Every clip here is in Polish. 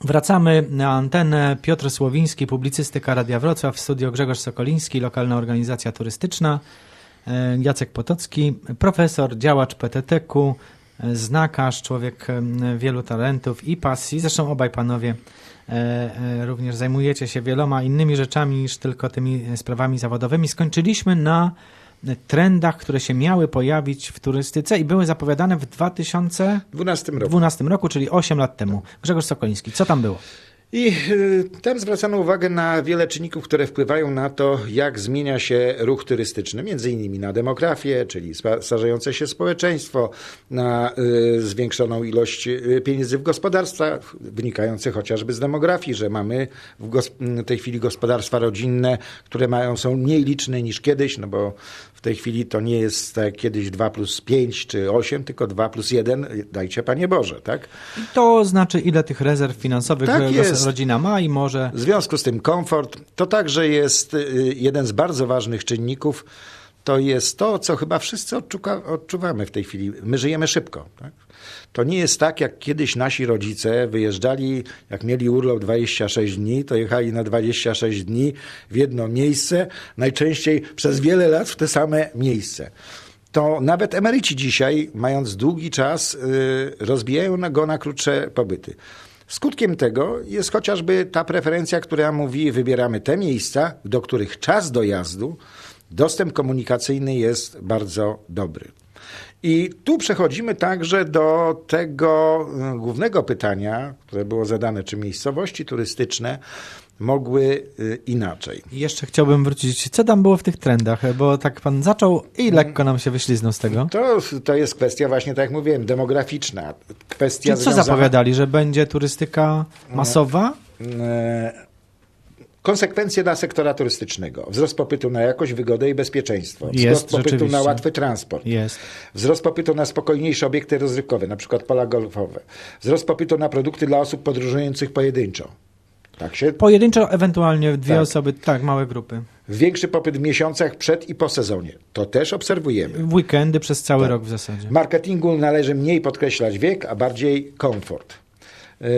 Wracamy na antenę. Piotr Słowiński, publicystyka Radia Wrocław, studio Grzegorz Sokoliński, lokalna organizacja turystyczna, e, Jacek Potocki, profesor, działacz PTT-ku, e, znakarz, człowiek e, wielu talentów i pasji. Zresztą obaj panowie również zajmujecie się wieloma innymi rzeczami niż tylko tymi sprawami zawodowymi. Skończyliśmy na trendach, które się miały pojawić w turystyce i były zapowiadane w 2012 roku, 12 roku czyli 8 lat temu. Grzegorz Sokoliński, co tam było? I y, tam zwracano uwagę na wiele czynników, które wpływają na to, jak zmienia się ruch turystyczny, między innymi na demografię, czyli starzejące się społeczeństwo, na y, zwiększoną ilość y, pieniędzy w gospodarstwach, wynikające chociażby z demografii, że mamy w tej chwili gospodarstwa rodzinne, które mają, są mniej liczne niż kiedyś, no bo w tej chwili to nie jest tak kiedyś 2 plus 5 czy 8, tylko 2 plus 1, dajcie Panie Boże, tak? I to znaczy, ile tych rezerw finansowych tak rodzina ma i może... W związku z tym komfort to także jest y, jeden z bardzo ważnych czynników, to jest to, co chyba wszyscy odczuwa, odczuwamy w tej chwili. My żyjemy szybko. Tak? To nie jest tak, jak kiedyś nasi rodzice wyjeżdżali, jak mieli urlop 26 dni, to jechali na 26 dni w jedno miejsce, najczęściej przez wiele lat w te same miejsce to nawet emeryci dzisiaj, mając długi czas, yy, rozbijają go na krótsze pobyty. Skutkiem tego jest chociażby ta preferencja, która mówi, wybieramy te miejsca, do których czas dojazdu, dostęp komunikacyjny jest bardzo dobry. I tu przechodzimy także do tego e, głównego pytania, które było zadane, czy miejscowości turystyczne mogły e, inaczej. Jeszcze chciałbym wrócić, co tam było w tych trendach, bo tak pan zaczął i lekko nam się wyśliznął z tego. To, to jest kwestia właśnie, tak jak mówiłem, demograficzna. Kwestia Czyli co związana... zapowiadali, że będzie turystyka masowa? Konsekwencje dla sektora turystycznego. Wzrost popytu na jakość, wygodę i bezpieczeństwo. Wzrost popytu na łatwy transport. Jest. Wzrost popytu na spokojniejsze obiekty rozrywkowe, na przykład pola golfowe. Wzrost popytu na produkty dla osób podróżujących pojedynczo. Tak się... Pojedynczo, ewentualnie dwie tak. osoby, tak, małe grupy. Większy popyt w miesiącach przed i po sezonie. To też obserwujemy. W weekendy przez cały tak. rok w zasadzie. Marketingu należy mniej podkreślać wiek, a bardziej komfort. Yy,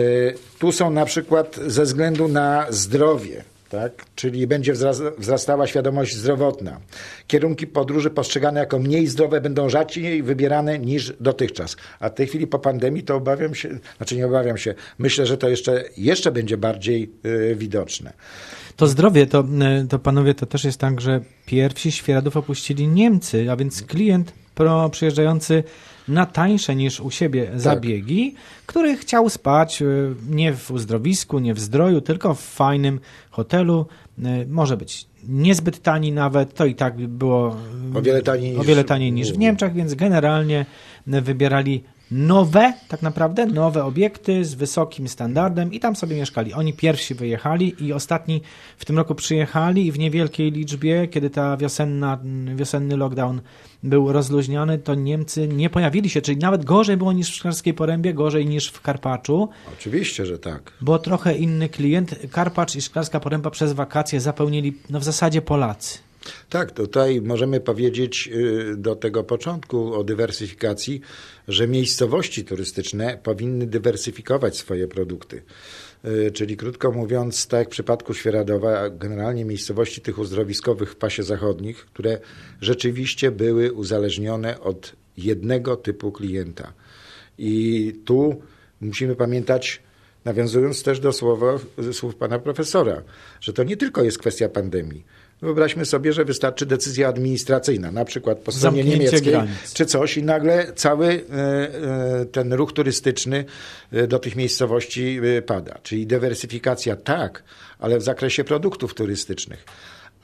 tu są na przykład ze względu na zdrowie tak? czyli będzie wzrastała świadomość zdrowotna. Kierunki podróży postrzegane jako mniej zdrowe będą rzadziej wybierane niż dotychczas. A w tej chwili po pandemii to obawiam się, znaczy nie obawiam się, myślę, że to jeszcze, jeszcze będzie bardziej yy, widoczne. To zdrowie, to, y, to panowie, to też jest tak, że pierwsi świeradów opuścili Niemcy, a więc klient pro, przyjeżdżający na tańsze niż u siebie tak. zabiegi, który chciał spać y, nie w uzdrowisku, nie w zdroju, tylko w fajnym hotelu. Y, może być niezbyt tani nawet, to i tak było o wiele taniej, o wiele taniej niż w Niemczech, więc generalnie wybierali nowe, tak naprawdę, nowe obiekty z wysokim standardem i tam sobie mieszkali. Oni pierwsi wyjechali i ostatni w tym roku przyjechali i w niewielkiej liczbie, kiedy ta wiosenna, wiosenny lockdown był rozluźniony, to Niemcy nie pojawili się, czyli nawet gorzej było niż w Szklarskiej Porębie, gorzej niż w Karpaczu. Oczywiście, że tak. Bo trochę inny klient. Karpacz i Szklarska Poręba przez wakacje zapełnili no w zasadzie Polacy. Tak, tutaj możemy powiedzieć y, do tego początku o dywersyfikacji, że miejscowości turystyczne powinny dywersyfikować swoje produkty. Y, czyli krótko mówiąc, tak jak w przypadku Świeradowa, generalnie miejscowości tych uzdrowiskowych w pasie zachodnich, które rzeczywiście były uzależnione od jednego typu klienta. I tu musimy pamiętać, nawiązując też do słowa, słów pana profesora, że to nie tylko jest kwestia pandemii Wyobraźmy sobie, że wystarczy decyzja administracyjna, na przykład po stronie niemieckiej granic. czy coś i nagle cały e, e, ten ruch turystyczny e, do tych miejscowości pada. Czyli dywersyfikacja tak, ale w zakresie produktów turystycznych.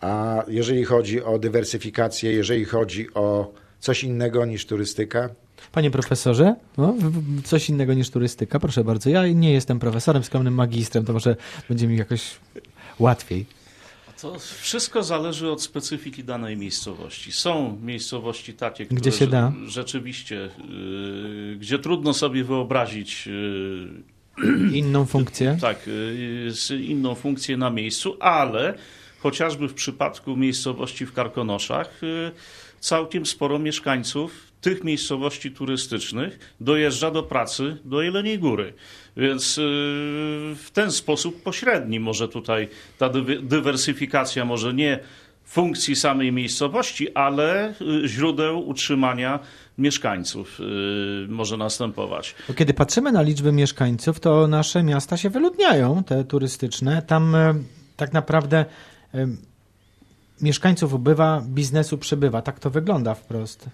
A jeżeli chodzi o dywersyfikację, jeżeli chodzi o coś innego niż turystyka, Panie profesorze, no, coś innego niż turystyka, proszę bardzo. Ja nie jestem profesorem, skromnym magistrem, to może będzie mi jakoś łatwiej. To wszystko zależy od specyfiki danej miejscowości. Są miejscowości takie, które gdzie się da? rzeczywiście, yy, gdzie trudno sobie wyobrazić yy, inną funkcję. Tak, yy, inną funkcję na miejscu, ale chociażby w przypadku miejscowości w Karkonoszach całkiem sporo mieszkańców tych miejscowości turystycznych dojeżdża do pracy do Jeleniej Góry. Więc y, w ten sposób pośredni może tutaj ta dywersyfikacja może nie funkcji samej miejscowości, ale y, źródeł utrzymania mieszkańców y, może następować. Kiedy patrzymy na liczbę mieszkańców, to nasze miasta się wyludniają, te turystyczne. Tam tak naprawdę mieszkańców ubywa, biznesu przybywa. Tak to wygląda wprost.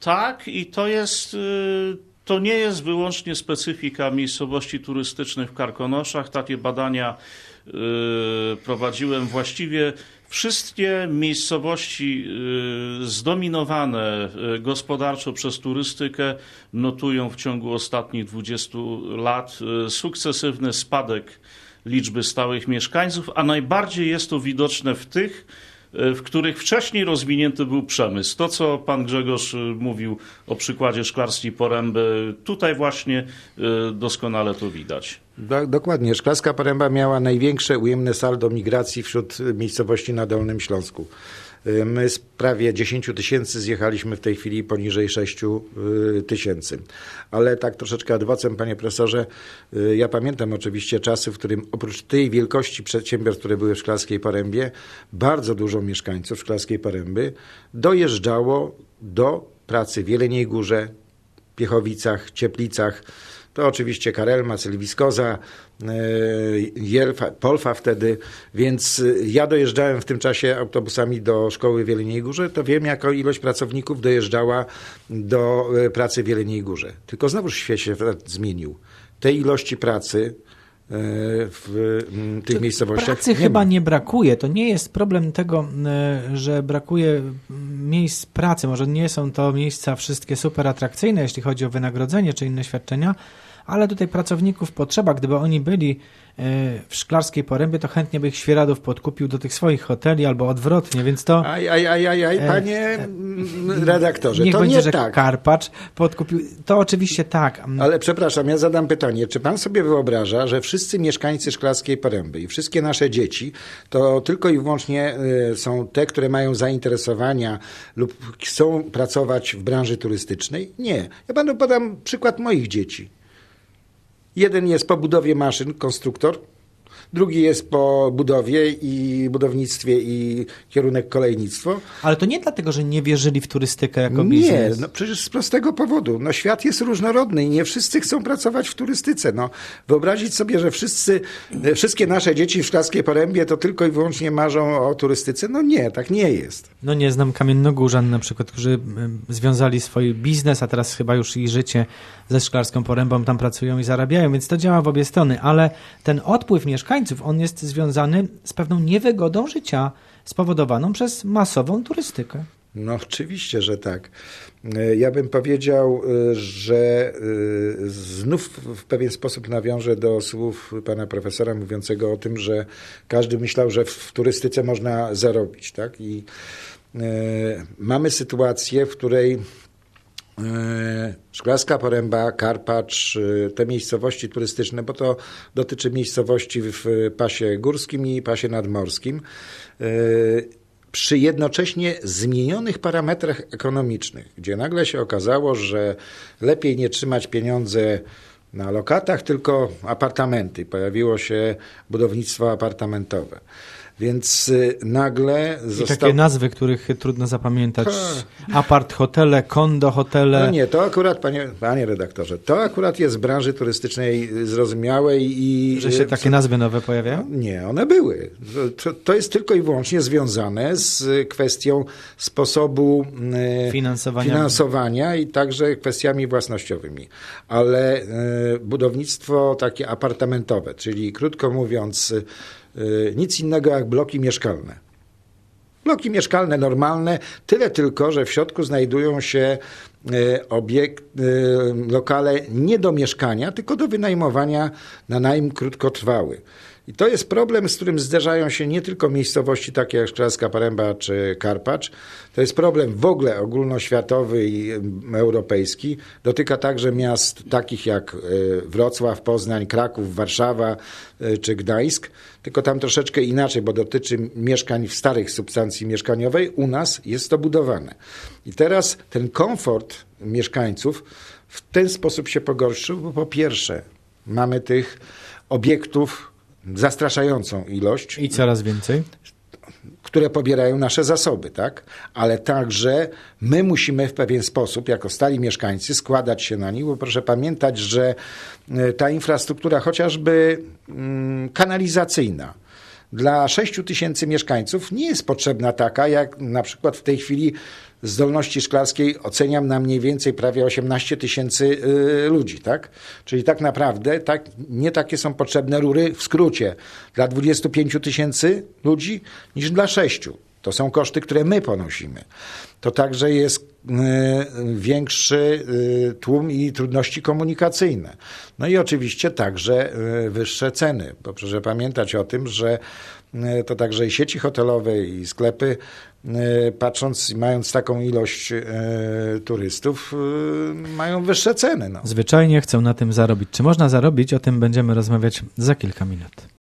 Tak, i to jest. To nie jest wyłącznie specyfika miejscowości turystycznych w Karkonoszach. Takie badania prowadziłem właściwie Wszystkie miejscowości y, zdominowane y, gospodarczo przez turystykę notują w ciągu ostatnich 20 lat y, sukcesywny spadek liczby stałych mieszkańców, a najbardziej jest to widoczne w tych, w których wcześniej rozwinięty był przemysł. To, co pan Grzegorz mówił o przykładzie szklarskiej poręby, tutaj właśnie doskonale to widać. Do, dokładnie. Szklarska Poręba miała największe ujemne saldo migracji wśród miejscowości na Dolnym Śląsku. Y, my z prawie 10 tysięcy zjechaliśmy w tej chwili poniżej 6 y, tysięcy. Ale tak troszeczkę adwocem, panie profesorze, y, ja pamiętam oczywiście czasy, w którym oprócz tej wielkości przedsiębiorstw, które były w Szklarskiej Porębie, bardzo dużo mieszkańców Szklarskiej Poręby dojeżdżało do pracy w Jeleniej Górze, Piechowicach, Cieplicach, to oczywiście Karelma, Sylwiskoza, e, Polfa wtedy, więc e, ja dojeżdżałem w tym czasie autobusami do szkoły w Wieleniej Górze, to wiem, jaką ilość pracowników dojeżdżała do e, pracy w Wieleniej Górze. Tylko znowuż świat się zmienił. Tej ilości pracy w tych miejscowościach. Pracy nie chyba ma. nie brakuje. To nie jest problem tego, że brakuje miejsc pracy. Może nie są to miejsca wszystkie super atrakcyjne, jeśli chodzi o wynagrodzenie czy inne świadczenia, ale tutaj pracowników potrzeba. Gdyby oni byli e, w Szklarskiej Porębie, to chętnie by ich Świeradów podkupił do tych swoich hoteli albo odwrotnie, więc to... Aj, aj, aj, aj, aj e, panie e, redaktorze, niech to będzie, nie że tak. Karpacz podkupił, to oczywiście tak. Ale przepraszam, ja zadam pytanie, czy pan sobie wyobraża, że wszyscy mieszkańcy Szklarskiej Poręby i wszystkie nasze dzieci, to tylko i wyłącznie są te, które mają zainteresowania lub chcą pracować w branży turystycznej? Nie. Ja panu podam przykład moich dzieci. Jeden jest po budowie maszyn, konstruktor, drugi jest po budowie i budownictwie i kierunek kolejnictwo. Ale to nie dlatego, że nie wierzyli w turystykę jako biznes. Nie, no przecież z prostego powodu. No świat jest różnorodny i nie wszyscy chcą pracować w turystyce. No, wyobrazić sobie, że wszyscy, wszystkie nasze dzieci w Szklarskiej Porębie to tylko i wyłącznie marzą o turystyce. No nie, tak nie jest. No nie, znam kamiennogórzan na przykład, którzy związali swój biznes, a teraz chyba już i życie ze Szklarską Porębą tam pracują i zarabiają, więc to działa w obie strony, ale ten odpływ mieszkańców, on jest związany z pewną niewygodą życia spowodowaną przez masową turystykę. No oczywiście, że tak. Ja bym powiedział, że y, znów w pewien sposób nawiążę do słów pana profesora mówiącego o tym, że każdy myślał, że w turystyce można zarobić. Tak? I mamy sytuację, w której E, Szklarska Poręba, Karpacz, e, te miejscowości turystyczne, bo to dotyczy miejscowości w pasie górskim i pasie nadmorskim, e, przy jednocześnie zmienionych parametrach ekonomicznych, gdzie nagle się okazało, że lepiej nie trzymać pieniądze na lokatach, tylko apartamenty. Pojawiło się budownictwo apartamentowe. Więc y, nagle został... I takie nazwy, których trudno zapamiętać. Apart hotele, kondo hotele. No nie, to akurat, panie, panie redaktorze, to akurat jest w branży turystycznej zrozumiałej i... Że się y, takie nazwy nowe pojawiają? Nie, one były. To, to jest tylko i wyłącznie związane z kwestią sposobu y, finansowania, finansowania i także kwestiami własnościowymi. Ale budownictwo takie apartamentowe, czyli krótko mówiąc Y, nic innego jak bloki mieszkalne. Bloki mieszkalne normalne, tyle tylko, że w środku znajdują się e, obiekt, e, lokale nie do mieszkania, tylko do wynajmowania na najm krótkotrwały. I to jest problem, z którym zderzają się nie tylko miejscowości takie jak Szklarska Paręba czy Karpacz. To jest problem w ogóle ogólnoświatowy i europejski. Dotyka także miast takich jak e, Wrocław, Poznań, Kraków, Warszawa e, czy Gdańsk. Tylko tam troszeczkę inaczej, bo dotyczy mieszkań w starych substancji mieszkaniowej. U nas jest to budowane. I teraz ten komfort mieszkańców w ten sposób się pogorszył, bo po pierwsze mamy tych obiektów zastraszającą ilość. I coraz więcej. Które pobierają nasze zasoby, tak? Ale także my musimy w pewien sposób, jako stali mieszkańcy, składać się na nich, bo proszę pamiętać, że e, ta infrastruktura, chociażby mm, kanalizacyjna, dla 6 tysięcy mieszkańców nie jest potrzebna taka, jak na przykład w tej chwili zdolności szklarskiej oceniam na mniej więcej prawie 18 tysięcy y, ludzi, tak? Czyli tak naprawdę tak, nie takie są potrzebne rury w skrócie dla 25 tysięcy ludzi niż dla 6. To są koszty, które my ponosimy. To także jest y, większy y, tłum i trudności komunikacyjne. No i oczywiście także wyższe ceny, bo proszę pamiętać o tym, że to także i sieci hotelowe i sklepy patrząc, mając taką ilość turystów, mają wyższe ceny. No. Zwyczajnie chcą na tym zarobić. Czy można zarobić? O tym będziemy rozmawiać za kilka minut.